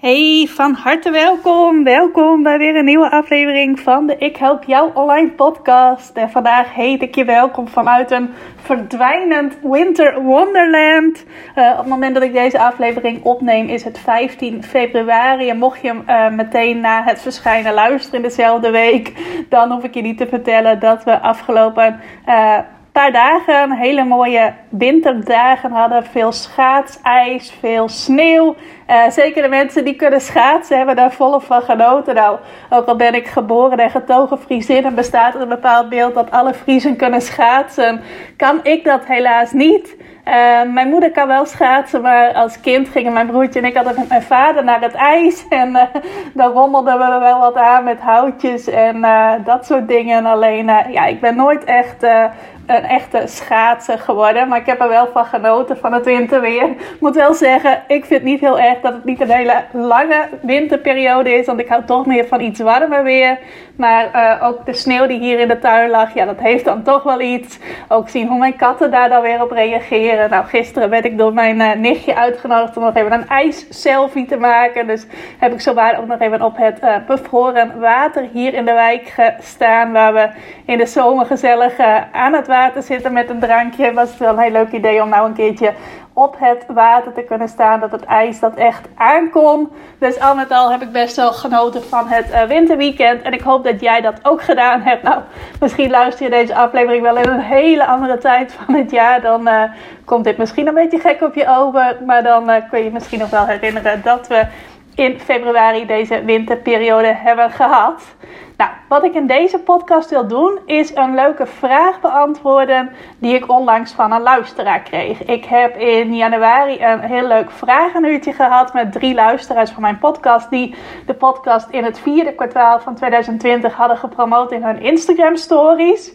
Hey, van harte welkom. Welkom bij weer een nieuwe aflevering van de Ik Help Jou Online podcast. En vandaag heet ik je welkom vanuit een verdwijnend winter wonderland. Uh, op het moment dat ik deze aflevering opneem is het 15 februari. En mocht je hem uh, meteen na het verschijnen luisteren in dezelfde week, dan hoef ik je niet te vertellen dat we afgelopen... Uh, paar dagen, hele mooie winterdagen hadden. Veel schaatsijs, veel sneeuw. Uh, zeker de mensen die kunnen schaatsen hebben daar volop van genoten. Nou, ook al ben ik geboren en getogen Friesin en bestaat er een bepaald beeld dat alle Friesen kunnen schaatsen, kan ik dat helaas niet. Uh, mijn moeder kan wel schaatsen, maar als kind gingen mijn broertje en ik altijd met mijn vader naar het ijs. En uh, dan rommelden we wel wat aan met houtjes en dat soort dingen. Alleen, ja, ik ben nooit echt een echte schaatser geworden. Maar ik heb er wel van genoten van het winterweer. Ik moet wel zeggen, ik vind niet heel erg dat het niet een hele lange winterperiode is. Want ik hou toch meer van iets warmer weer. Maar uh, ook de sneeuw die hier in de tuin lag, ja, dat heeft dan toch wel iets. Ook zien hoe mijn katten daar dan weer op reageren. Nou, gisteren werd ik door mijn uh, nichtje uitgenodigd om nog even een ijs-selfie te maken. Dus heb ik zowaar ook nog even op het uh, bevroren water hier in de wijk gestaan. Waar we in de zomer gezellig aan het water zitten met een drankje. Was het wel een heel leuk idee om nou een keertje op het water te kunnen staan. Dat het ijs dat echt aankom. Dus al met al heb ik best wel genoten van het uh, winterweekend. En ik hoop dat jij dat ook gedaan hebt. Nou, misschien luister je deze aflevering wel in een hele andere tijd van het jaar. Dan uh, komt dit misschien een beetje gek op je over. Maar dan uh, kun je misschien nog wel herinneren dat we in februari deze winterperiode hebben gehad. Nou, wat ik in deze podcast wil doen, is een leuke vraag beantwoorden die ik onlangs van een luisteraar kreeg. Ik heb in januari een heel leuk vragenuurtje gehad met drie luisteraars van mijn podcast, die de podcast in het vierde kwartaal van 2020 hadden gepromoot in hun Instagram stories.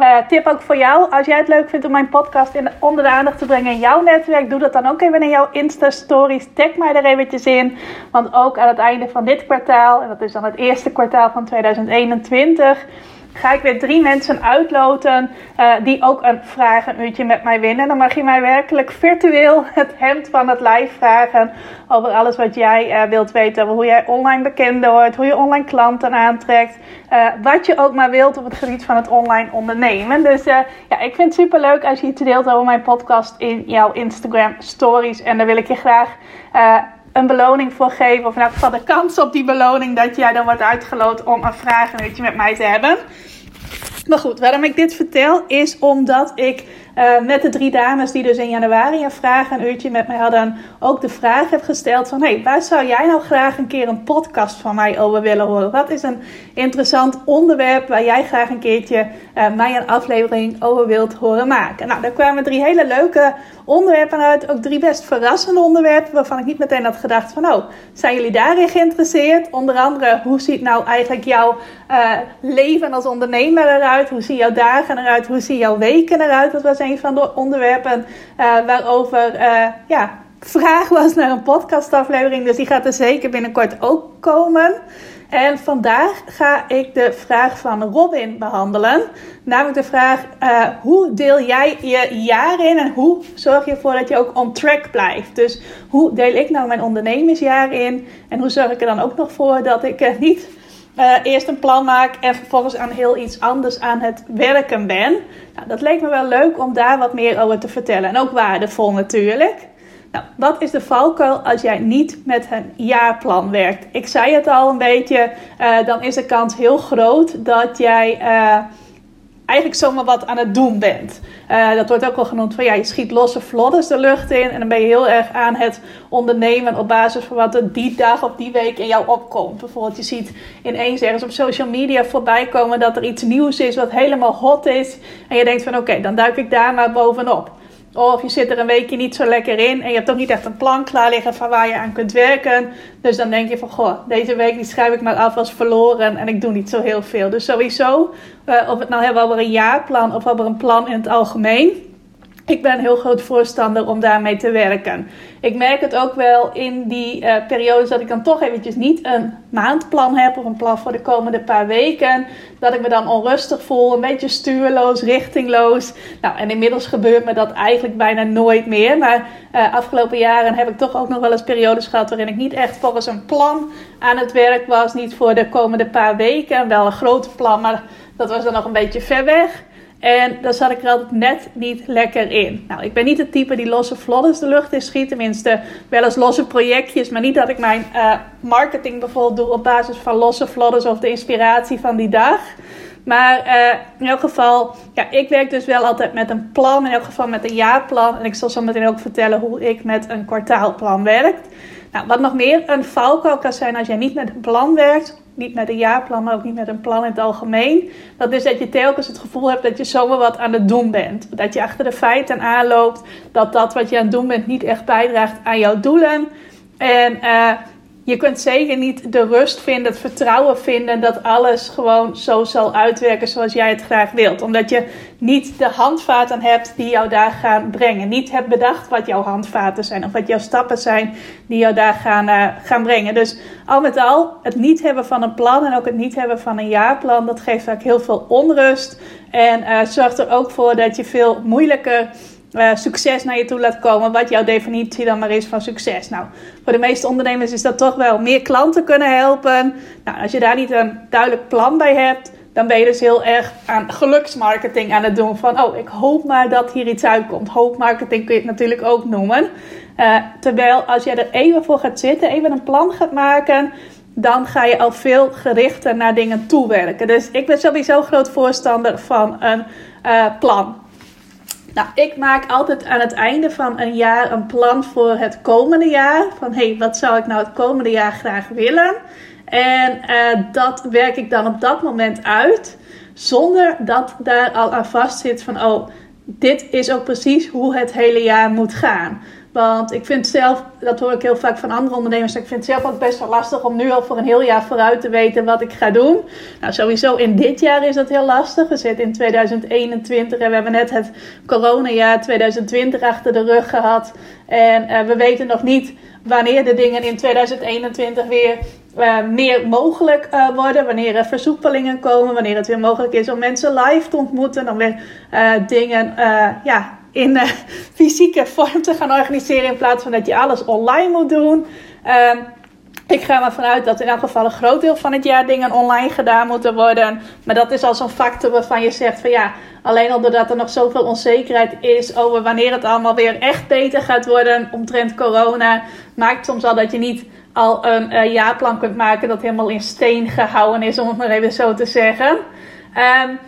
Uh, tip ook voor jou. Als jij het leuk vindt om mijn podcast in, onder de aandacht te brengen in jouw netwerk, doe dat dan ook even in jouw Insta-stories. Tag mij er eventjes in. Want ook aan het einde van dit kwartaal, en dat is dan het eerste kwartaal van 2021 ga ik weer drie mensen uitloten uh, die ook een vragenuurtje met mij winnen. Dan mag je mij werkelijk virtueel het hemd van het lijf vragen over alles wat jij uh, wilt weten. Over hoe jij online bekend wordt, hoe je online klanten aantrekt. Uh, wat je ook maar wilt op het gebied van het online ondernemen. Dus ja, ik vind het super leuk als je iets deelt over mijn podcast in jouw Instagram stories. En daar wil ik je graag een beloning voor geven. Of in elk geval de kans op die beloning dat jij dan wordt uitgeloot om een vragenuurtje met mij te hebben. Maar goed, waarom ik dit vertel is omdat ik uh, met de drie dames die dus in januari een vraag een uurtje met mij hadden, ook de vraag heb gesteld van, hey, waar zou jij nou graag een keer een podcast van mij over willen horen? Wat is een interessant onderwerp waar jij graag een keertje uh, mij een aflevering over wilt horen maken? Nou, daar kwamen drie hele leuke onderwerpen uit, ook drie best verrassende onderwerpen waarvan ik niet meteen had gedacht van, oh, zijn jullie daarin geïnteresseerd? Onder andere, hoe ziet nou eigenlijk jouw uh, leven als ondernemer eruit? Hoe zien jouw dagen eruit? Hoe zien jouw weken eruit? Dat was van de onderwerpen uh, waarover uh, ja, vraag was naar een podcastaflevering. Dus die gaat er zeker binnenkort ook komen. En vandaag ga ik de vraag van Robin behandelen. Namelijk de vraag: uh, hoe deel jij je jaar in en hoe zorg je ervoor dat je ook on track blijft? Dus hoe deel ik nou mijn ondernemersjaar in? En hoe zorg ik er dan ook nog voor dat ik niet uh, eerst een plan maak en vervolgens aan heel iets anders aan het werken ben? Nou, dat leek me wel leuk om daar wat meer over te vertellen. En ook waardevol natuurlijk. Nou, wat is de valkuil als jij niet met een jaarplan werkt? Ik zei het al een beetje, uh, dan is de kans heel groot dat jij uh, eigenlijk zomaar wat aan het doen bent. Uh, dat wordt ook wel genoemd van ja, je schiet losse vlodders de lucht in en dan ben je heel erg aan het ondernemen op basis van wat er die dag of die week in jou opkomt. Bijvoorbeeld, je ziet ineens ergens op social media voorbij komen dat er iets nieuws is wat helemaal hot is en je denkt van oké, dan duik ik daar maar bovenop. Of je zit er een weekje niet zo lekker in en je hebt ook niet echt een plan klaar liggen van waar je aan kunt werken. Dus dan denk je van, goh, deze week die schrijf ik maar af als verloren en ik doe niet zo heel veel. Dus sowieso, uh, of het nou hebben over een jaarplan of over een plan in het algemeen ik ben een heel groot voorstander om daarmee te werken. Ik merk het ook wel in die uh, periodes dat ik dan toch eventjes niet een maandplan heb of een plan voor de komende paar weken. Dat ik me dan onrustig voel, een beetje stuurloos, richtingloos. Nou, en inmiddels gebeurt me dat eigenlijk bijna nooit meer. Maar uh, afgelopen jaren heb ik toch ook nog wel eens periodes gehad waarin ik niet echt volgens een plan aan het werk was. Niet voor de komende paar weken. Wel een groot plan, maar dat was dan nog een beetje ver weg. En daar zat ik er altijd net niet lekker in. Nou, ik ben niet het type die losse vlodders de lucht in schiet. Tenminste, wel eens losse projectjes. Maar niet dat ik mijn uh, marketing bijvoorbeeld doe op basis van losse vlodders of de inspiratie van die dag. Maar uh, in elk geval, ja, ik werk dus wel altijd met een plan. In elk geval met een jaarplan. En ik zal zo meteen ook vertellen hoe ik met een kwartaalplan werk. Nou, wat nog meer een valkuil kan zijn als jij niet met een plan werkt niet met een jaarplan, maar ook niet met een plan in het algemeen. Dat is dat je telkens het gevoel hebt dat je zomaar wat aan het doen bent. Dat je achter de feiten aanloopt. Dat dat wat je aan het doen bent niet echt bijdraagt aan jouw doelen. En uh, je kunt zeker niet de rust vinden, het vertrouwen vinden dat alles gewoon zo zal uitwerken zoals jij het graag wilt. Omdat je niet de handvaten hebt die jou daar gaan brengen. Niet hebt bedacht wat jouw handvaten zijn of wat jouw stappen zijn die jou daar gaan, uh, gaan brengen. Dus al met al, het niet hebben van een plan en ook het niet hebben van een jaarplan, dat geeft vaak heel veel onrust. En uh, zorgt er ook voor dat je veel moeilijker uh, succes naar je toe laat komen, wat jouw definitie dan maar is van succes. Nou, voor de meeste ondernemers is dat toch wel meer klanten kunnen helpen. Nou, als je daar niet een duidelijk plan bij hebt, dan ben je dus heel erg aan geluksmarketing aan het doen. Van, oh, ik hoop maar dat hier iets uitkomt. Hoopmarketing kun je het natuurlijk ook noemen. Uh, terwijl als je er even voor gaat zitten, even een plan gaat maken, dan ga je al veel gerichter naar dingen toewerken. Dus ik ben sowieso groot voorstander van een uh, plan. Nou, ik maak altijd aan het einde van een jaar een plan voor het komende jaar. Van hé, hey, wat zou ik nou het komende jaar graag willen? En uh, dat werk ik dan op dat moment uit. Zonder dat daar al aan vast zit van oh, dit is ook precies hoe het hele jaar moet gaan. Want ik vind zelf, dat hoor ik heel vaak van andere ondernemers, ik vind het zelf ook best wel lastig om nu al voor een heel jaar vooruit te weten wat ik ga doen. Nou, sowieso in dit jaar is dat heel lastig. We zitten in 2021 en we hebben net het coronajaar 2020 achter de rug gehad. En uh, we weten nog niet wanneer de dingen in 2021 weer uh, meer mogelijk uh, worden. Wanneer er versoepelingen komen. Wanneer het weer mogelijk is om mensen live te ontmoeten. Dan weer dingen ja, in uh, fysieke vorm te gaan organiseren in plaats van dat je alles online moet doen. Uh, ik ga ervan uit dat in elk geval een groot deel van het jaar dingen online gedaan moeten worden. Maar dat is al zo'n factor waarvan je zegt van ja, alleen al er nog zoveel onzekerheid is over wanneer het allemaal weer echt beter gaat worden omtrent corona, maakt soms al dat je niet al een uh, jaarplan kunt maken dat helemaal in steen gehouden is, om het maar even zo te zeggen. Um,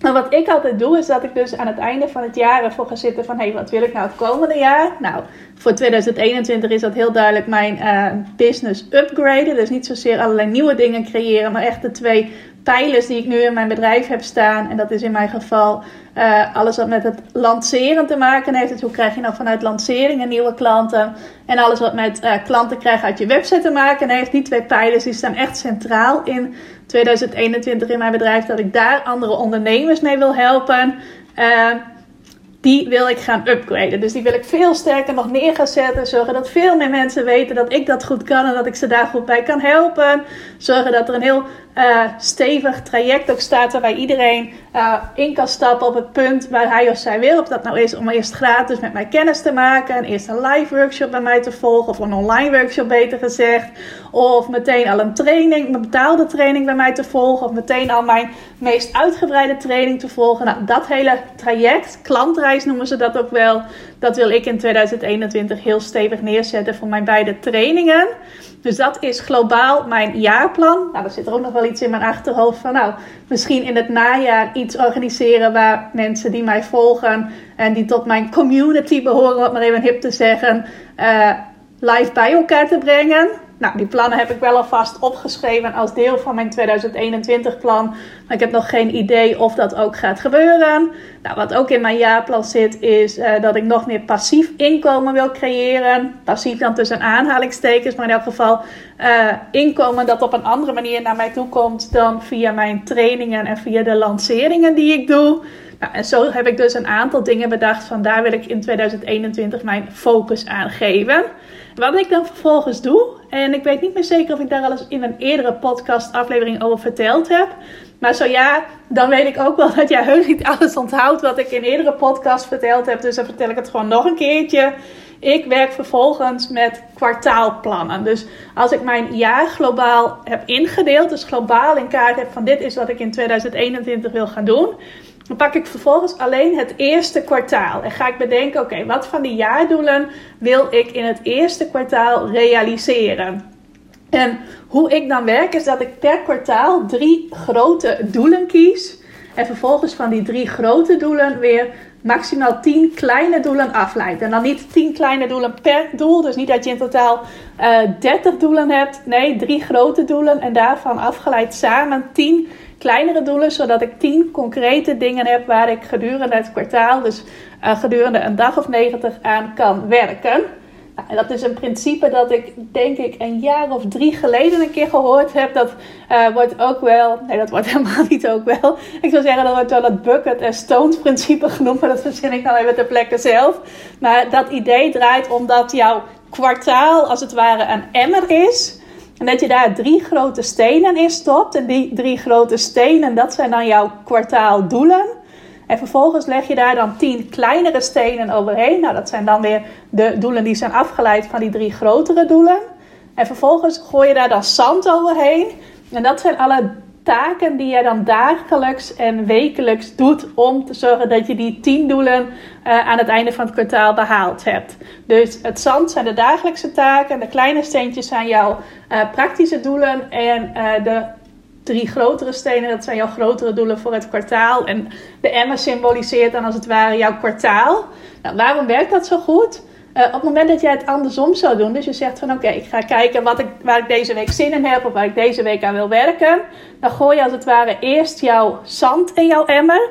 maar wat ik altijd doe, is dat ik dus aan het einde van het jaar ervoor ga zitten van... hé, hey, wat wil ik nou het komende jaar? Nou, voor 2021 is dat heel duidelijk mijn uh, business upgraden. Dus niet zozeer allerlei nieuwe dingen creëren, maar echt de twee pijlers die ik nu in mijn bedrijf heb staan. En dat is in mijn geval uh, alles wat met het lanceren te maken heeft. Dus hoe krijg je nou vanuit lanceringen nieuwe klanten? En alles wat met uh, klanten krijgen uit je website te maken heeft. Die twee pijlers die staan echt centraal in 2021 in mijn bedrijf. Dat ik daar andere ondernemers mee wil helpen. Uh, die wil ik gaan upgraden. Dus die wil ik veel sterker nog neer gaan zetten. Zorgen dat veel meer mensen weten dat ik dat goed kan en dat ik ze daar goed bij kan helpen. Zorgen dat er een heel uh, stevig traject ook staat waarbij iedereen uh, in kan stappen op het punt waar hij of zij wil. Of dat nou is om eerst gratis met mij kennis te maken, een eerst een live workshop bij mij te volgen of een online workshop beter gezegd. Of meteen al een training, een betaalde training bij mij te volgen. Of meteen al mijn meest uitgebreide training te volgen. Nou, dat hele traject, klantreis noemen ze dat ook wel. Dat wil ik in 2021 heel stevig neerzetten voor mijn beide trainingen. Dus dat is globaal mijn jaarplan. Nou, er zit er ook nog wel iets in mijn achterhoofd van, nou, misschien in het najaar iets organiseren waar mensen die mij volgen en die tot mijn community behoren, wat maar even hip te zeggen, uh, live bij elkaar te brengen. Nou, die plannen heb ik wel alvast opgeschreven als deel van mijn 2021 plan. Maar ik heb nog geen idee of dat ook gaat gebeuren. Nou, wat ook in mijn jaarplan zit, is uh, dat ik nog meer passief inkomen wil creëren. Passief dan tussen aanhalingstekens, maar in elk geval uh, inkomen dat op een andere manier naar mij toe komt dan via mijn trainingen en via de lanceringen die ik doe. En zo heb ik dus een aantal dingen bedacht van daar wil ik in 2021 mijn focus aan geven. Wat ik dan vervolgens doe, en ik weet niet meer zeker of ik daar al eens in een eerdere podcast aflevering over verteld heb. Maar zo ja, dan weet ik ook wel dat jij heus niet alles onthoudt wat ik in eerdere podcast verteld heb. Dus dan vertel ik het gewoon nog een keertje. Ik werk vervolgens met kwartaalplannen. Dus als ik mijn jaar globaal heb ingedeeld, dus globaal in kaart heb van dit is wat ik in 2021 wil gaan doen dan pak ik vervolgens alleen het eerste kwartaal. En ga ik bedenken, oké, wat van die jaardoelen wil ik in het eerste kwartaal realiseren? En hoe ik dan werk is dat ik per kwartaal drie grote doelen kies. En vervolgens van die drie grote doelen weer maximaal 10 kleine doelen afleid. En dan niet 10 kleine doelen per doel. Dus niet dat je in totaal uh, eh, 30 doelen hebt. Nee, drie grote doelen. En daarvan afgeleid samen 10 kleinere doelen, zodat ik 10 concrete dingen heb waar ik gedurende het kwartaal, dus uh, gedurende een dag of 90 aan kan werken. Nou, en dat is een principe dat ik denk ik een jaar of drie geleden een keer gehoord heb. Dat uh, wordt ook wel, nee dat wordt helemaal niet ook wel. Ik zou zeggen dat wordt wel het bucket and stones principe genoemd, maar dat verzin ik dan even ter plekke zelf. Maar dat idee draait omdat jouw kwartaal als het ware een emmer is en dat je daar drie grote stenen in stopt. En die drie grote stenen, dat zijn dan jouw kwartaaldoelen. En vervolgens leg je daar dan tien kleinere stenen overheen. Nou, dat zijn dan weer de doelen die zijn afgeleid van die drie grotere doelen. En vervolgens gooi je daar dan zand overheen. En dat zijn alle taken die je dan dagelijks en wekelijks doet om te zorgen dat je die tien doelen uh, aan het einde van het kwartaal behaald hebt. Dus het zand zijn de dagelijkse taken, de kleine steentjes zijn jouw uh, praktische doelen en uh, de drie grotere stenen, dat zijn jouw grotere doelen voor het kwartaal. En de emmer symboliseert dan als het ware jouw kwartaal. Nou, waarom werkt dat zo goed? Uh, op het moment dat jij het andersom zou doen, dus je zegt van oké, ik ga kijken wat ik, waar ik deze week zin in heb of waar ik deze week aan wil werken, dan gooi je als het ware eerst jouw zand in jouw emmer.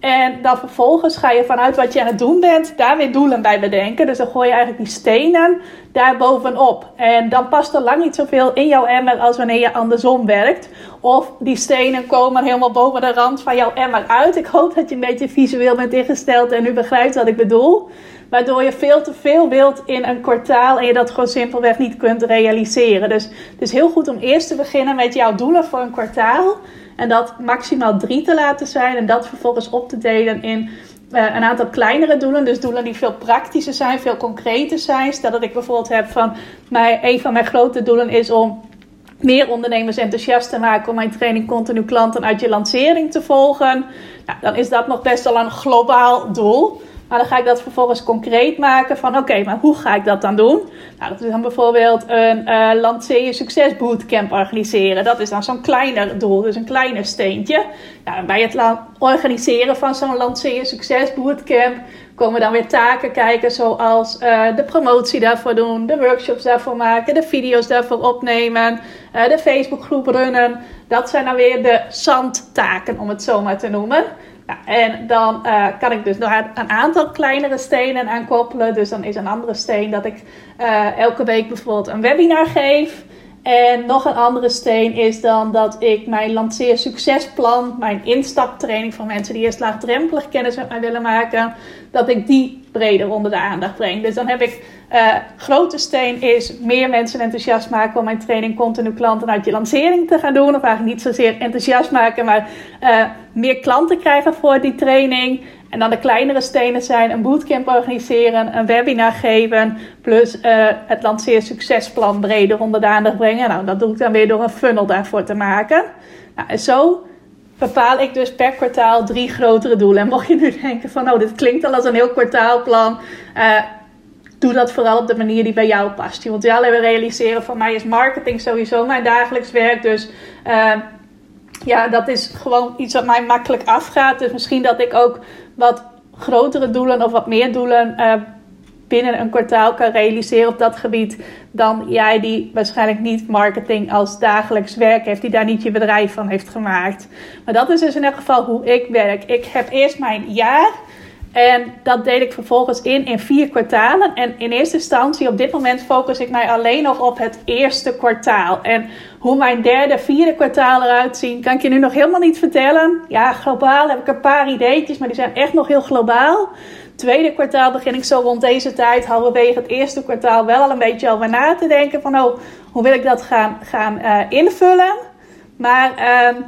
En dan vervolgens ga je vanuit wat je aan het doen bent, daar weer doelen bij bedenken. Dus dan gooi je eigenlijk die stenen daar bovenop. En dan past er lang niet zoveel in jouw emmer als wanneer je andersom werkt. Of die stenen komen helemaal boven de rand van jouw emmer uit. Ik hoop dat je een beetje visueel bent ingesteld en nu begrijpt wat ik bedoel. Waardoor je veel te veel wilt in een kwartaal en je dat gewoon simpelweg niet kunt realiseren. Dus het is heel goed om eerst te beginnen met jouw doelen voor een kwartaal. En dat maximaal drie te laten zijn. En dat vervolgens op te delen in uh, een aantal kleinere doelen. Dus doelen die veel praktischer zijn, veel concreter zijn. Stel dat ik bijvoorbeeld heb van mijn, een van mijn grote doelen is om meer ondernemers enthousiast te maken om mijn training continu klanten uit je lancering te volgen. Nou, dan is dat nog best wel een globaal doel. Maar dan ga ik dat vervolgens concreet maken van oké, maar hoe ga ik dat dan doen? Nou, dat is dan bijvoorbeeld een uh, je succes bootcamp organiseren. Dat is dan zo'n kleiner doel, dus een kleiner steentje. Nou, bij het organiseren van zo'n lanceer succes bootcamp komen dan weer taken kijken zoals uh, de promotie daarvoor doen, de workshops daarvoor maken, de video's daarvoor opnemen, uh, de Facebookgroep runnen. Dat zijn dan weer de zandtaken om het zo maar te noemen en dan uh, kan ik dus nog een aantal kleinere stenen aan koppelen. Dus dan is een andere steen dat ik uh, elke week bijvoorbeeld een webinar geef. En nog een andere steen is dan dat ik mijn lanceer succesplan, mijn instaptraining voor mensen die eerst laagdrempelig kennis met mij willen maken, dat ik die breder onder de aandacht breng. Dus dan heb ik uh, grote steen is meer mensen enthousiast maken om mijn training continu klanten uit je lancering te gaan doen. Of eigenlijk niet zozeer enthousiast maken, maar uh, meer klanten krijgen voor die training. En dan de kleinere stenen zijn een bootcamp organiseren, een webinar geven, plus uh, het lanceer succesplan breder onder de aandacht brengen. Nou, dat doe ik dan weer door een funnel daarvoor te maken. Nou, en zo bepaal ik dus per kwartaal drie grotere doelen. En mocht je nu denken van, oh, dit klinkt al als een heel kwartaalplan. Uh, doe dat vooral op de manier die bij jou past. Je moet wel even realiseren, van mij is marketing sowieso mijn dagelijks werk. Dus uh, ja, dat is gewoon iets wat mij makkelijk afgaat. Dus misschien dat ik ook wat grotere doelen of wat meer doelen uh, binnen een kwartaal kan realiseren op dat gebied dan jij die waarschijnlijk niet marketing als dagelijks werk heeft, die daar niet je bedrijf van heeft gemaakt. Maar dat is dus in elk geval hoe ik werk. Ik heb eerst mijn jaar. En dat deel ik vervolgens in in vier kwartalen. En in eerste instantie, op dit moment, focus ik mij alleen nog op het eerste kwartaal. En hoe mijn derde, vierde kwartaal eruit zien, kan ik je nu nog helemaal niet vertellen. Ja, globaal heb ik een paar ideetjes, maar die zijn echt nog heel globaal. Tweede kwartaal begin ik zo rond deze tijd, halverwege het eerste kwartaal, wel al een beetje over na te denken van, oh, hoe wil ik dat gaan, gaan uh, invullen? Maar uh,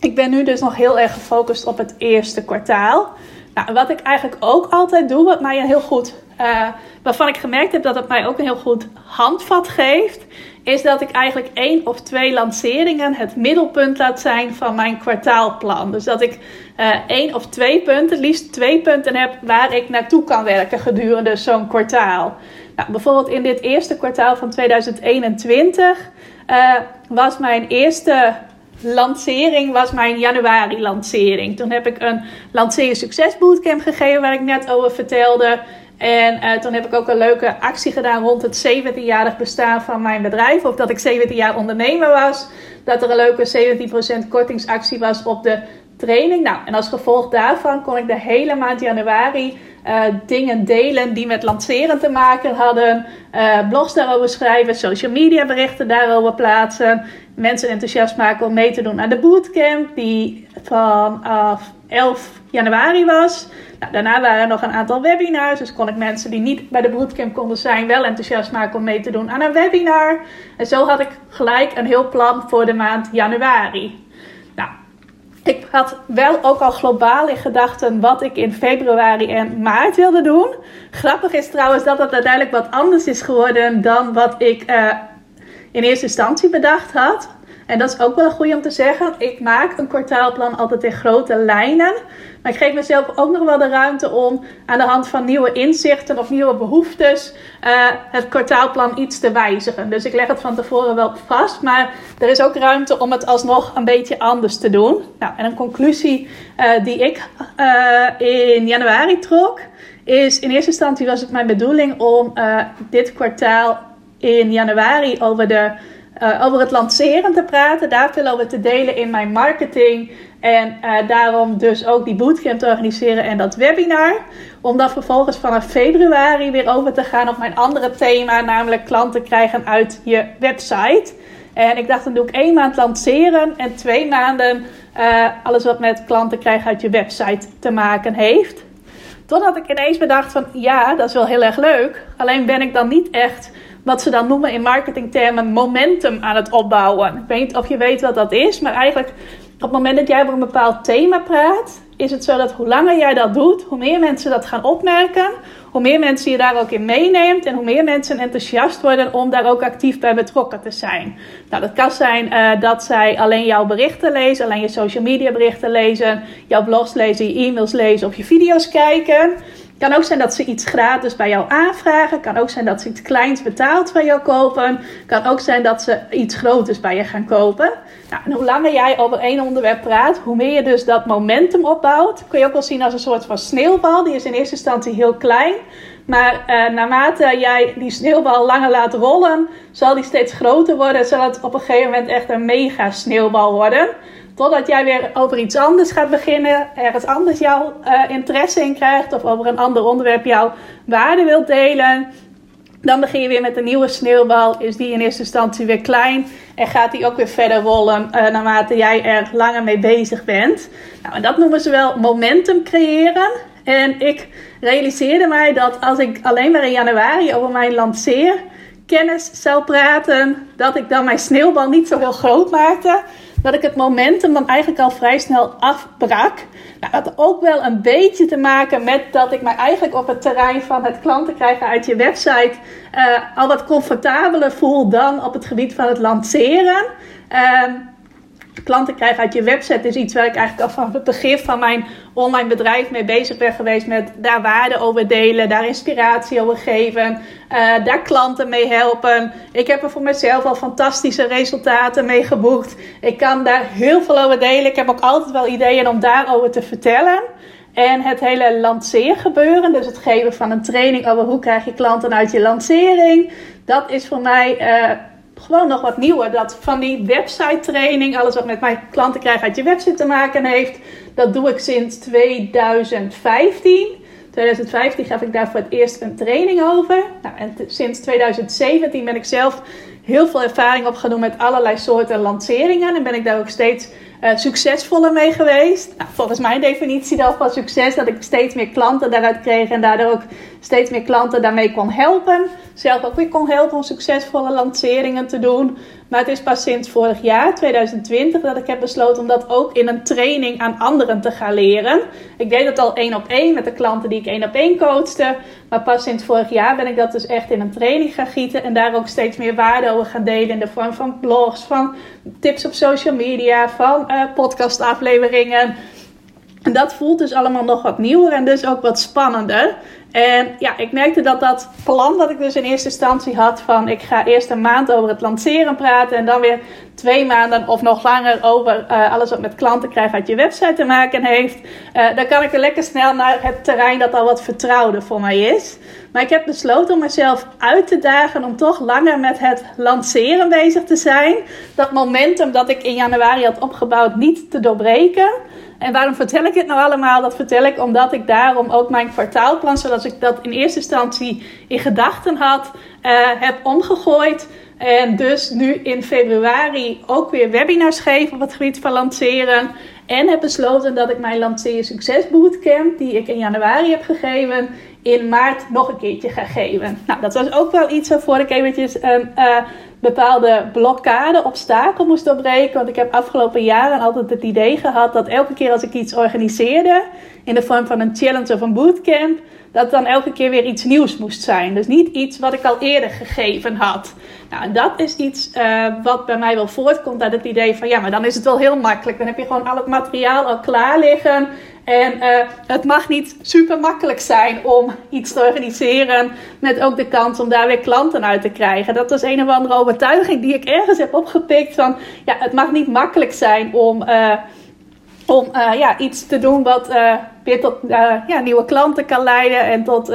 ik ben nu dus nog heel erg gefocust op het eerste kwartaal. Nou, wat ik eigenlijk ook altijd doe, wat mij heel goed, uh, waarvan ik gemerkt heb dat het mij ook een heel goed handvat geeft, is dat ik eigenlijk één of twee lanceringen het middelpunt laat zijn van mijn kwartaalplan. Dus dat ik uh, één of twee punten, liefst twee punten heb waar ik naartoe kan werken gedurende zo'n kwartaal. Nou, bijvoorbeeld in dit eerste kwartaal van 2021 uh, was mijn eerste lancering was mijn januari lancering. Toen heb ik een lanceer succes bootcamp gegeven waar ik net over vertelde. En uh, toen heb ik ook een leuke actie gedaan rond het 17-jarig bestaan van mijn bedrijf. Of dat ik 17 jaar ondernemer was. Dat er een leuke 17% kortingsactie was op de training. Nou, en als gevolg daarvan kon ik de hele maand januari uh, dingen delen die met lanceren te maken hadden. Uh, blogs daarover schrijven, social media berichten daarover plaatsen. Mensen enthousiast maken om mee te doen aan de bootcamp die vanaf 11 januari was. Nou, daarna waren er nog een aantal webinars. Dus kon ik mensen die niet bij de bootcamp konden zijn wel enthousiast maken om mee te doen aan een webinar. En zo had ik gelijk een heel plan voor de maand januari ik had wel ook al globaal in gedachten wat ik in februari en maart wilde doen. Grappig is trouwens dat het uiteindelijk wat anders is geworden dan wat ik uh, in eerste instantie bedacht had. En dat is ook wel een goede om te zeggen. Ik maak een kwartaalplan altijd in grote lijnen. Maar ik geef mezelf ook nog wel de ruimte om aan de hand van nieuwe inzichten of nieuwe behoeftes uh, het kwartaalplan iets te wijzigen. Dus ik leg het van tevoren wel vast. Maar er is ook ruimte om het alsnog een beetje anders te doen. Nou, en een conclusie uh, die ik uh, in januari trok. Is in eerste instantie was het mijn bedoeling om dit kwartaal in januari over de uh, over het lanceren te praten, daar veel over te delen in mijn marketing. En uh, daarom dus ook die bootcamp te organiseren en dat webinar. Om dan vervolgens vanaf februari weer over te gaan op mijn andere thema, namelijk klanten krijgen uit je website. En ik dacht, dan doe ik één maand lanceren en twee maanden uh, alles wat met klanten krijgen uit je website te maken heeft. Totdat ik ineens bedacht van, ja, dat is wel heel erg leuk. Alleen ben ik dan niet echt wat ze dan noemen in marketingtermen momentum aan het opbouwen. Ik weet niet of je weet wat dat is, maar eigenlijk op het moment dat jij over een bepaald thema praat, is het zo dat hoe langer jij dat doet, hoe meer mensen dat gaan opmerken, hoe meer mensen je daar ook in meeneemt en hoe meer mensen enthousiast worden om daar ook actief bij betrokken te zijn. Nou, dat kan zijn uh, dat zij alleen jouw berichten lezen, alleen je social media berichten lezen, jouw blogs lezen, je e-mails lezen of je video's kijken kan ook zijn dat ze iets gratis bij jou aanvragen. Kan ook zijn dat ze iets kleins betaald bij jou kopen. Kan ook zijn dat ze iets groters bij je gaan kopen. Nou, en hoe langer jij over één onderwerp praat, hoe meer je dus dat momentum opbouwt. Kun je ook wel zien als een soort van sneeuwbal. Die is in eerste instantie heel klein. Maar uh, naarmate jij die sneeuwbal langer laat rollen, zal die steeds groter worden. Zal het op een gegeven moment echt een mega sneeuwbal worden. Totdat jij weer over iets anders gaat beginnen, ergens anders jouw uh, interesse in krijgt of over een ander onderwerp jouw waarde wilt delen. Dan begin je weer met een nieuwe sneeuwbal. Is die in eerste instantie weer klein. En gaat die ook weer verder rollen uh, naarmate jij er langer mee bezig bent. Nou, en dat noemen ze wel momentum creëren. En ik realiseerde mij dat als ik alleen maar in januari over mijn lanceer kennis zou praten, dat ik dan mijn sneeuwbal niet zo heel groot maakte dat ik het momentum dan eigenlijk al vrij snel afbrak. Nou, dat had ook wel een beetje te maken met dat ik me eigenlijk op het terrein van het klanten krijgen uit je website uh, al wat comfortabeler voel dan op het gebied van het lanceren. Uh, klanten krijgen uit je website is iets waar ik eigenlijk al van het begin van mijn online bedrijf mee bezig ben geweest. Met daar waarde over delen, daar inspiratie over geven, uh, daar klanten mee helpen. Ik heb er voor mezelf al fantastische resultaten mee geboekt. Ik kan daar heel veel over delen. Ik heb ook altijd wel ideeën om daarover te vertellen. En het hele lanceergebeuren, dus het geven van een training over hoe krijg je klanten uit je lancering, dat is voor mij uh, gewoon nog wat nieuwer. Dat van die website training, alles wat met mijn klanten krijgen uit je website te maken heeft, dat doe ik sinds 2015. 2015 gaf ik daar voor het eerst een training over. Nou, en sinds 2017 ben ik zelf heel veel ervaring opgedaan met allerlei soorten lanceringen. En ben ik daar ook steeds uh, succesvoller mee geweest. Nou, volgens mijn definitie dan van succes dat ik steeds meer klanten daaruit kreeg en daardoor ook steeds meer klanten daarmee kon helpen. Zelf ook weer kon helpen om succesvolle lanceringen te doen. Maar het is pas sinds vorig jaar, 2020, dat ik heb besloten om dat ook in een training aan anderen te gaan leren. Ik deed dat al één op één met de klanten die ik één op één coachte. Maar pas sinds vorig jaar ben ik dat dus echt in een training gaan gieten. En daar ook steeds meer waarde over gaan delen in de vorm van blogs, van tips op social media, van uh, podcastafleveringen. En dat voelt dus allemaal nog wat nieuwer en dus ook wat spannender. En ja, ik merkte dat dat plan dat ik dus in eerste instantie had van ik ga eerst een maand over het lanceren praten en dan weer twee maanden of nog langer over uh, alles wat met klanten krijgen uit je website te maken heeft. Uh, dan kan ik er lekker snel naar het terrein dat al wat vertrouwder voor mij is. Maar ik heb besloten om mezelf uit te dagen om toch langer met het lanceren bezig te zijn. Dat momentum dat ik in januari had opgebouwd niet te doorbreken. En waarom vertel ik het nou allemaal? Dat vertel ik omdat ik daarom ook mijn kwartaalplan, zoals ik dat in eerste instantie in gedachten had, uh, heb omgegooid. En dus nu in februari ook weer webinars geef op het gebied van lanceren. En heb besloten dat ik mijn Lanceer Succes Bootcamp, die ik in januari heb gegeven, in maart nog een keertje ga geven. Nou, dat was ook wel iets waarvoor ik eventjes een uh, bepaalde blokkade, obstakel moest doorbreken. Want ik heb afgelopen jaren altijd het idee gehad dat elke keer als ik iets organiseerde, in de vorm van een challenge of een bootcamp, dat dan elke keer weer iets nieuws moest zijn. Dus niet iets wat ik al eerder gegeven had. Nou, dat is iets uh, wat bij mij wel voortkomt uit het idee van ja, maar dan is het wel heel makkelijk. Dan heb je gewoon al het materiaal al klaar liggen. En uh, het mag niet super makkelijk zijn om iets te organiseren. Met ook de kans om daar weer klanten uit te krijgen. Dat is een of andere overtuiging die ik ergens heb opgepikt. Van ja, het mag niet makkelijk zijn om. Uh, om uh, ja, iets te doen wat uh, weer tot uh, ja, nieuwe klanten kan leiden en tot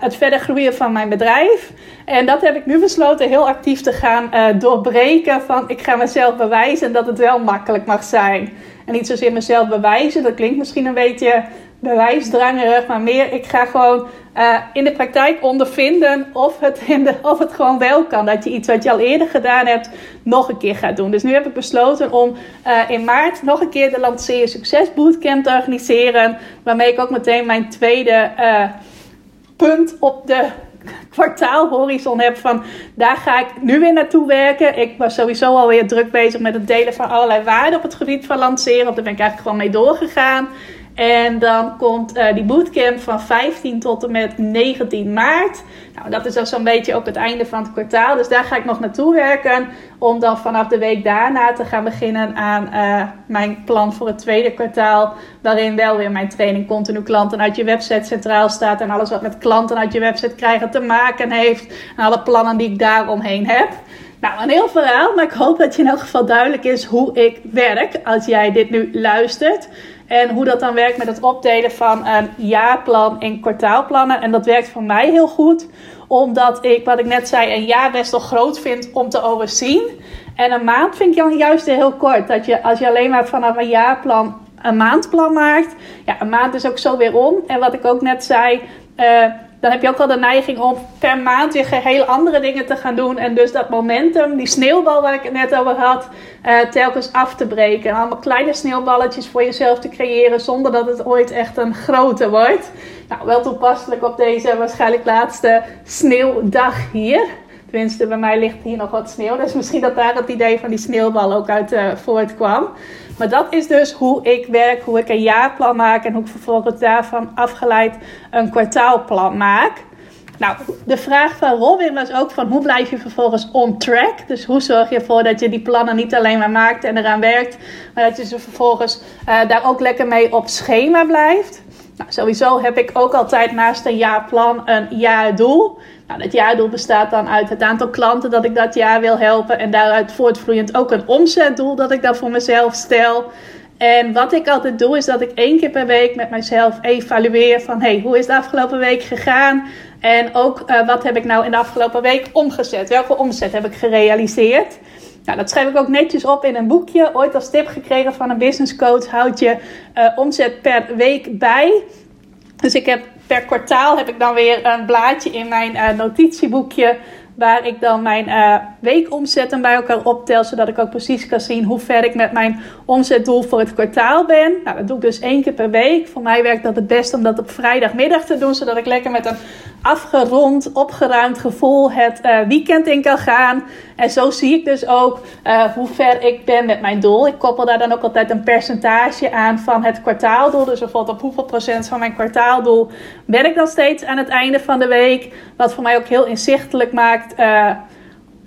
het verder groeien van mijn bedrijf. En dat heb ik nu besloten heel actief te gaan doorbreken van ik ga mezelf bewijzen dat het wel makkelijk mag zijn. En niet zozeer mezelf bewijzen, dat klinkt misschien een beetje bewijsdrangerig, maar meer ik ga gewoon uh, in de praktijk ondervinden of het, in de, of het gewoon wel kan. Dat je iets wat je al eerder gedaan hebt, nog een keer gaat doen. Dus nu heb ik besloten om uh, in maart nog een keer de Lanceer Succes Bootcamp te organiseren. Waarmee ik ook meteen mijn tweede uh, punt op de kwartaalhorizon heb van daar ga ik nu weer naartoe werken. Ik was sowieso alweer druk bezig met het delen van allerlei waarden op het gebied van lanceren. Daar ben ik eigenlijk gewoon mee doorgegaan. En dan komt uh, die bootcamp van 15 tot en met 19 maart. Nou, dat is dan zo'n beetje ook het einde van het kwartaal. Dus daar ga ik nog naartoe werken. Om dan vanaf de week daarna te gaan beginnen aan uh, mijn plan voor het tweede kwartaal. Waarin wel weer mijn training continu klanten uit je website centraal staat. En alles wat met klanten uit je website krijgen te maken heeft. En alle plannen die ik daaromheen heb. Nou, een heel verhaal, maar ik hoop dat je in elk geval duidelijk is hoe ik werk als jij dit nu luistert. En hoe dat dan werkt met het opdelen van een jaarplan in kwartaalplannen. En dat werkt voor mij heel goed, omdat ik, wat ik net zei, een jaar best wel groot vind om te overzien. En een maand vind ik dan juist heel kort. Dat je, als je alleen maar vanaf een jaarplan een maandplan maakt. Ja, een maand is ook zo weer om. En wat ik ook net zei. Uh, dan heb je ook wel de neiging om per maand weer heel andere dingen te gaan doen. En dus dat momentum, die sneeuwbal waar ik het net over had, uh, telkens af te breken. En allemaal kleine sneeuwballetjes voor jezelf te creëren zonder dat het ooit echt een grote wordt. Nou, wel toepasselijk op deze waarschijnlijk laatste sneeuwdag hier. Tenminste, bij mij ligt hier nog wat sneeuw. Dus misschien dat daar het idee van die sneeuwbal ook uit uh, voortkwam. Maar dat is dus hoe ik werk, hoe ik een jaarplan maak en hoe ik vervolgens daarvan afgeleid een kwartaalplan maak. Nou, de vraag van Robin was ook van hoe blijf je vervolgens on track? Dus hoe zorg je ervoor dat je die plannen niet alleen maar maakt en eraan werkt, maar dat je ze vervolgens uh, daar ook lekker mee op schema blijft? Nou, sowieso heb ik ook altijd naast een jaarplan een jaardoel. Nou, dat jaardoel bestaat dan uit het aantal klanten dat ik dat jaar wil helpen. En daaruit voortvloeiend ook een omzetdoel dat ik dan voor mezelf stel. En wat ik altijd doe, is dat ik één keer per week met mezelf evalueer van hey, hoe is de afgelopen week gegaan? En ook uh, wat heb ik nou in de afgelopen week omgezet? Welke omzet heb ik gerealiseerd? Nou, dat schrijf ik ook netjes op in een boekje. Ooit als tip gekregen van een business coach. Houd je uh, omzet per week bij. Dus ik heb per kwartaal heb ik dan weer een blaadje in mijn uh, notitieboekje waar ik dan mijn uh, weekomzetten bij elkaar optel, zodat ik ook precies kan zien hoe ver ik met mijn omzetdoel voor het kwartaal ben. Nou, dat doe ik dus één keer per week. Voor mij werkt dat het best om dat op vrijdagmiddag te doen, zodat ik lekker met een afgerond, opgeruimd gevoel het uh, weekend in kan gaan. En zo zie ik dus ook uh, hoe ver ik ben met mijn doel. Ik koppel daar dan ook altijd een percentage aan van het kwartaaldoel. Dus bijvoorbeeld op hoeveel procent van mijn kwartaaldoel ben ik dan steeds aan het einde van de week. Wat voor mij ook heel inzichtelijk maakt uh,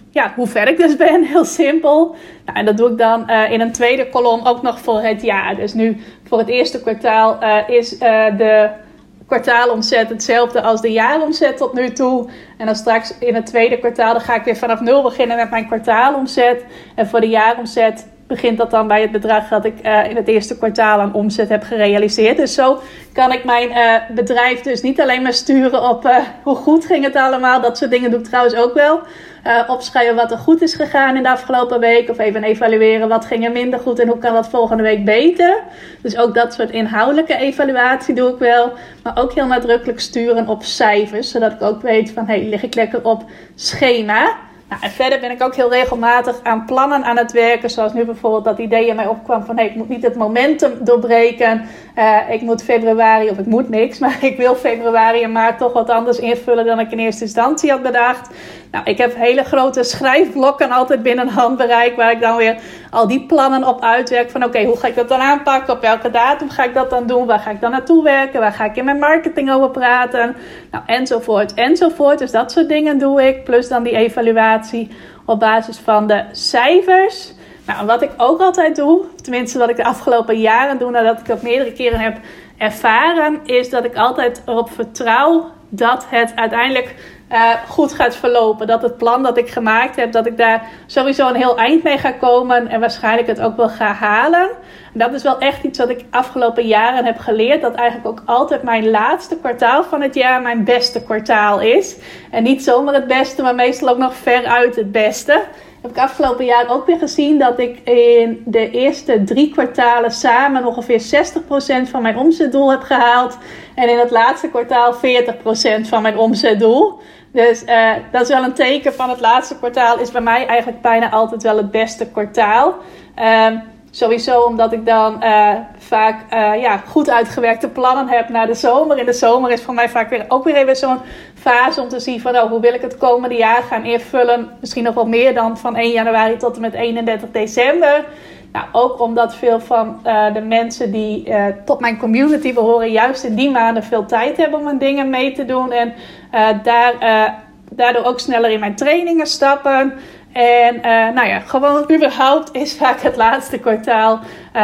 ja, hoe ver ik dus ben. Heel simpel. Nou, en dat doe ik dan in een tweede kolom ook nog voor het jaar. Dus nu voor het eerste kwartaal is de kwartaalomzet hetzelfde als de jaaromzet tot nu toe. En dan straks in het tweede kwartaal dan ga ik weer vanaf nul beginnen met mijn kwartaalomzet. En voor de jaaromzet begint dat dan bij het bedrag dat ik uh, in het eerste kwartaal aan omzet heb gerealiseerd. Dus zo kan ik mijn uh, bedrijf dus niet alleen maar sturen op uh, hoe goed ging het allemaal. Dat soort dingen doe ik trouwens ook wel. Opschrijven wat er goed is gegaan in de afgelopen week. Of even evalueren wat ging er minder goed en hoe kan dat volgende week beter. Dus ook dat soort inhoudelijke evaluatie doe ik wel. Maar ook heel nadrukkelijk sturen op cijfers. Zodat ik ook weet van hey, lig ik lekker op schema. Nou, en verder ben ik ook heel regelmatig aan plannen aan het werken. Zoals nu bijvoorbeeld dat idee in mij opkwam van... Hey, ik moet niet het momentum doorbreken. Uh, ik moet februari, of ik moet niks... maar ik wil februari en maart toch wat anders invullen... dan ik in eerste instantie had bedacht. Nou, ik heb hele grote schrijfblokken altijd binnen handbereik... waar ik dan weer al die plannen op uitwerk. Van oké, hoe ga ik dat dan aanpakken? Op welke datum ga ik dat dan doen? Waar ga ik dan naartoe werken? Waar ga ik in mijn marketing over praten? Nou, enzovoort, enzovoort. Dus dat soort dingen doe ik. Plus dan die evaluatie op basis van de cijfers. Nou, wat ik ook altijd doe, tenminste wat ik de afgelopen jaren doe, nadat ik dat meerdere keren heb ervaren, is dat ik altijd erop vertrouw dat het uiteindelijk uh, goed gaat verlopen. Dat het plan dat ik gemaakt heb, dat ik daar sowieso een heel eind mee ga komen en waarschijnlijk het ook wel ga halen. En dat is wel echt iets wat ik afgelopen jaren heb geleerd. Dat eigenlijk ook altijd mijn laatste kwartaal van het jaar mijn beste kwartaal is. En niet zomaar het beste, maar meestal ook nog veruit het beste heb ik afgelopen jaar ook weer gezien dat ik in de eerste drie kwartalen samen ongeveer 60% van mijn omzetdoel heb gehaald. En in het laatste kwartaal 40% van mijn omzetdoel. Dus uh, dat is wel een teken van het laatste kwartaal. Is bij mij eigenlijk bijna altijd wel het beste kwartaal. Um, Sowieso omdat ik dan uh, vaak uh, ja, goed uitgewerkte plannen heb naar de zomer. In de zomer is voor mij vaak weer, ook weer even zo'n fase om te zien van oh, hoe wil ik het komende jaar gaan invullen. Misschien nog wel meer dan van 1 januari tot en met 31 december. Nou, ook omdat veel van uh, de mensen die tot mijn community behoren, juist in die maanden veel tijd hebben om aan dingen mee te doen. En daar, daardoor ook sneller in mijn trainingen stappen. En nou ja, gewoon überhaupt is vaak het laatste kwartaal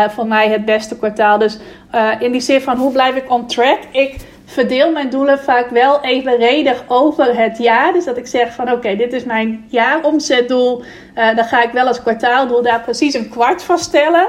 voor mij het beste kwartaal. Dus uh, in die zin van hoe blijf ik on track? Ik verdeel mijn doelen vaak wel evenredig over het jaar. Dus dat ik zeg van oké, dit is mijn jaaromzetdoel. dan ga ik wel als kwartaaldoel daar precies een kwart van stellen.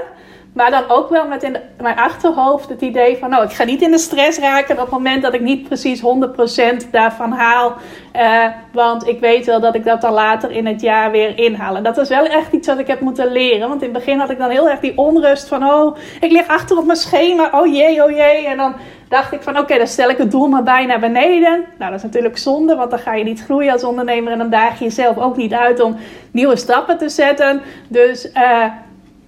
Maar dan ook wel met in mijn achterhoofd het idee van, nou, ik ga niet in de stress raken op het moment dat ik niet precies 100% daarvan haal. Uh, want ik weet wel dat ik dat dan later in het jaar weer inhaal. En dat is wel echt iets wat ik heb moeten leren. Want in het begin had ik dan heel erg die onrust van, oh, ik lig achter op mijn schema. Oh jee, oh jee. En dan dacht ik van, oké, dan stel ik het doel maar bij naar beneden. Nou, dat is natuurlijk zonde, want dan ga je niet groeien als ondernemer. En dan daag je jezelf ook niet uit om nieuwe stappen te zetten. Dus... Uh,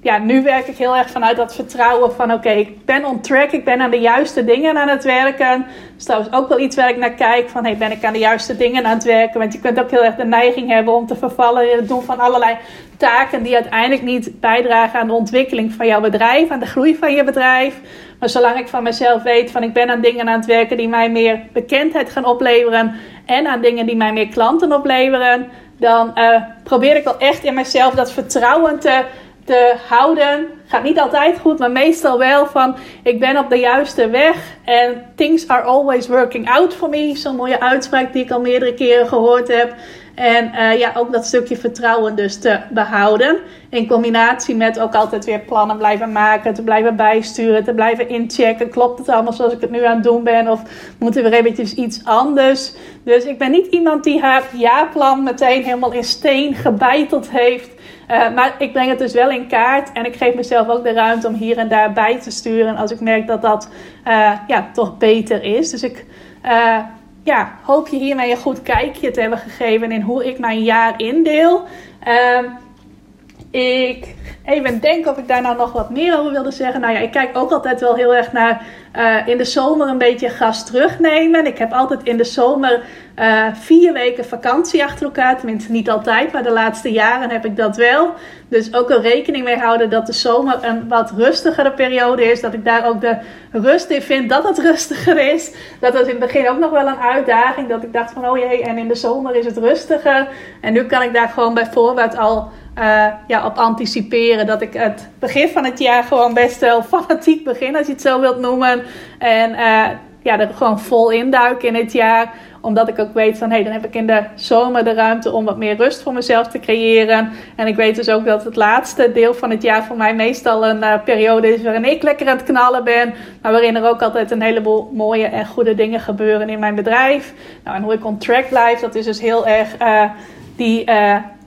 ja, nu werk ik heel erg vanuit dat vertrouwen van oké, ik ben on track, ik ben aan de juiste dingen aan het werken. Dat is trouwens ook wel iets waar ik naar kijk van hey, ben ik aan de juiste dingen aan het werken? Want je kunt ook heel erg de neiging hebben om te vervallen in het doen van allerlei taken die uiteindelijk niet bijdragen aan de ontwikkeling van jouw bedrijf, aan de groei van je bedrijf. Maar zolang ik van mezelf weet van ik ben aan dingen aan het werken die mij meer bekendheid gaan opleveren en aan dingen die mij meer klanten opleveren, dan uh, probeer ik wel echt in mezelf dat vertrouwen te te houden. Gaat niet altijd goed, maar meestal wel van ik ben op de juiste weg. En things are always working out for me. Zo'n mooie uitspraak die ik al meerdere keren gehoord heb. En uh, ja, ook dat stukje vertrouwen dus te behouden. In combinatie met ook altijd weer plannen blijven maken, te blijven bijsturen, te blijven inchecken. Klopt het allemaal zoals ik het nu aan het doen ben? Of moeten we eventjes iets anders? Dus ik ben niet iemand die haar jaarplan meteen helemaal in steen gebeiteld heeft. Uh, maar ik breng het dus wel in kaart en ik geef mezelf ook de ruimte om hier en daar bij te sturen als ik merk dat dat uh, ja, toch beter is. Dus ik uh, ja, hoop je hiermee een goed kijkje te hebben gegeven in hoe ik mijn jaar indeel. Ik even denken of ik daar nou nog wat meer over wilde zeggen. Nou ja, ik kijk ook altijd wel heel erg naar uh, in de zomer een beetje gas terugnemen. Ik heb altijd in de zomer uh, vier weken vakantie achter elkaar. Tenminste, niet altijd, maar de laatste jaren heb ik dat wel. Dus ook er rekening mee houden dat de zomer een wat rustigere periode is. Dat ik daar ook de rust in vind dat het rustiger is. Dat was in het begin ook nog wel een uitdaging. Dat ik dacht van, oh jee, en in de zomer is het rustiger. En nu kan ik daar gewoon bijvoorbeeld al uh, ja, op anticiperen. Dat ik het begin van het jaar gewoon best wel fanatiek begin, als je het zo wilt noemen. En uh, ja, er gewoon vol induik in het jaar. Omdat ik ook weet van, hé, hey, dan heb ik in de zomer de ruimte om wat meer rust voor mezelf te creëren. En ik weet dus ook dat het laatste deel van het jaar voor mij meestal een uh, periode is waarin ik lekker aan het knallen ben. Maar waarin er ook altijd een heleboel mooie en goede dingen gebeuren in mijn bedrijf. Nou, en hoe ik on track blijf, dat is dus heel erg die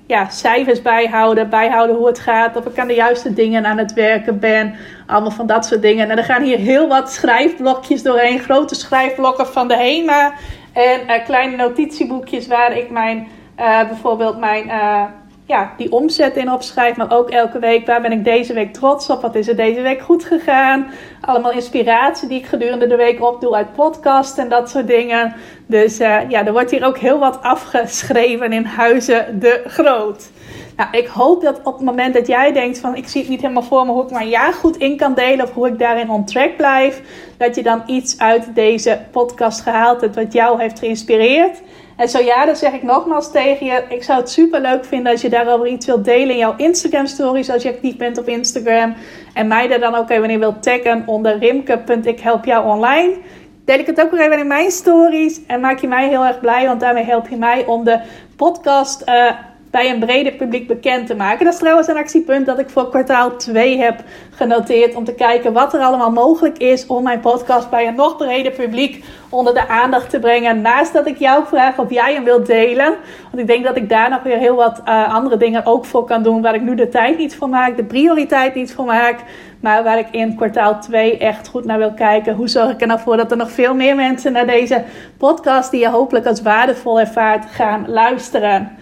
ja, cijfers bijhouden, bijhouden hoe het gaat, of ik aan de juiste dingen aan het werken ben. Allemaal van dat soort dingen. En er gaan hier heel wat schrijfblokjes doorheen, grote schrijfblokken van de HEMA en uh, kleine notitieboekjes waar ik mijn, uh, bijvoorbeeld mijn uh, ja, die omzet in opschrijf. Maar ook elke week, waar ben ik deze week trots op? Wat is er deze week goed gegaan? Allemaal inspiratie die ik gedurende de week opdoe uit podcast en dat soort dingen. Dus uh, ja, er wordt hier ook heel wat afgeschreven in Huizen de Groot. Nou, ik hoop dat op het moment dat jij denkt van ik zie het niet helemaal voor me hoe ik mijn jaar goed in kan delen of hoe ik daarin on track blijf, dat je dan iets uit deze podcast gehaald hebt wat jou heeft geïnspireerd. En zo ja, dan zeg ik nogmaals tegen je. Ik zou het super leuk vinden als je daarover iets wilt delen in jouw Instagram stories. Als je actief bent op Instagram. En mij daar dan ook even in wilt taggen onder rimke.ikhelpjou online. Deel ik het ook weer even in mijn stories. En maak je mij heel erg blij. Want daarmee help je mij om de podcast uh, bij een breder publiek bekend te maken. Dat is trouwens een actiepunt dat ik voor kwartaal 2 heb genoteerd. Om te kijken wat er allemaal mogelijk is om mijn podcast bij een nog breder publiek onder de aandacht te brengen. Naast dat ik jou vraag of jij hem wilt delen. Want ik denk dat ik daar nog weer heel wat uh, andere dingen ook voor kan doen. Waar ik nu de tijd niet voor maak, de prioriteit niet voor maak. Maar waar ik in kwartaal 2 echt goed naar wil kijken. Hoe zorg ik er nou voor dat er nog veel meer mensen naar deze podcast, die je hopelijk als waardevol ervaart, gaan luisteren.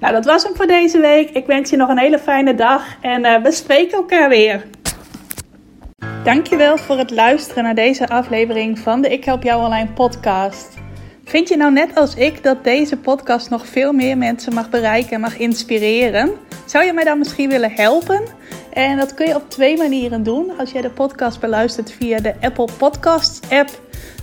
Nou, dat was hem voor deze week. Ik wens je nog een hele fijne dag en uh, we spreken elkaar weer. Dankjewel voor het luisteren naar deze aflevering van de Ik Help Jou Online podcast. Vind je nou net als ik dat deze podcast nog veel meer mensen mag bereiken en mag inspireren? Zou je mij dan misschien willen helpen? En dat kun je op twee manieren doen. Als jij de podcast beluistert via de Apple Podcasts app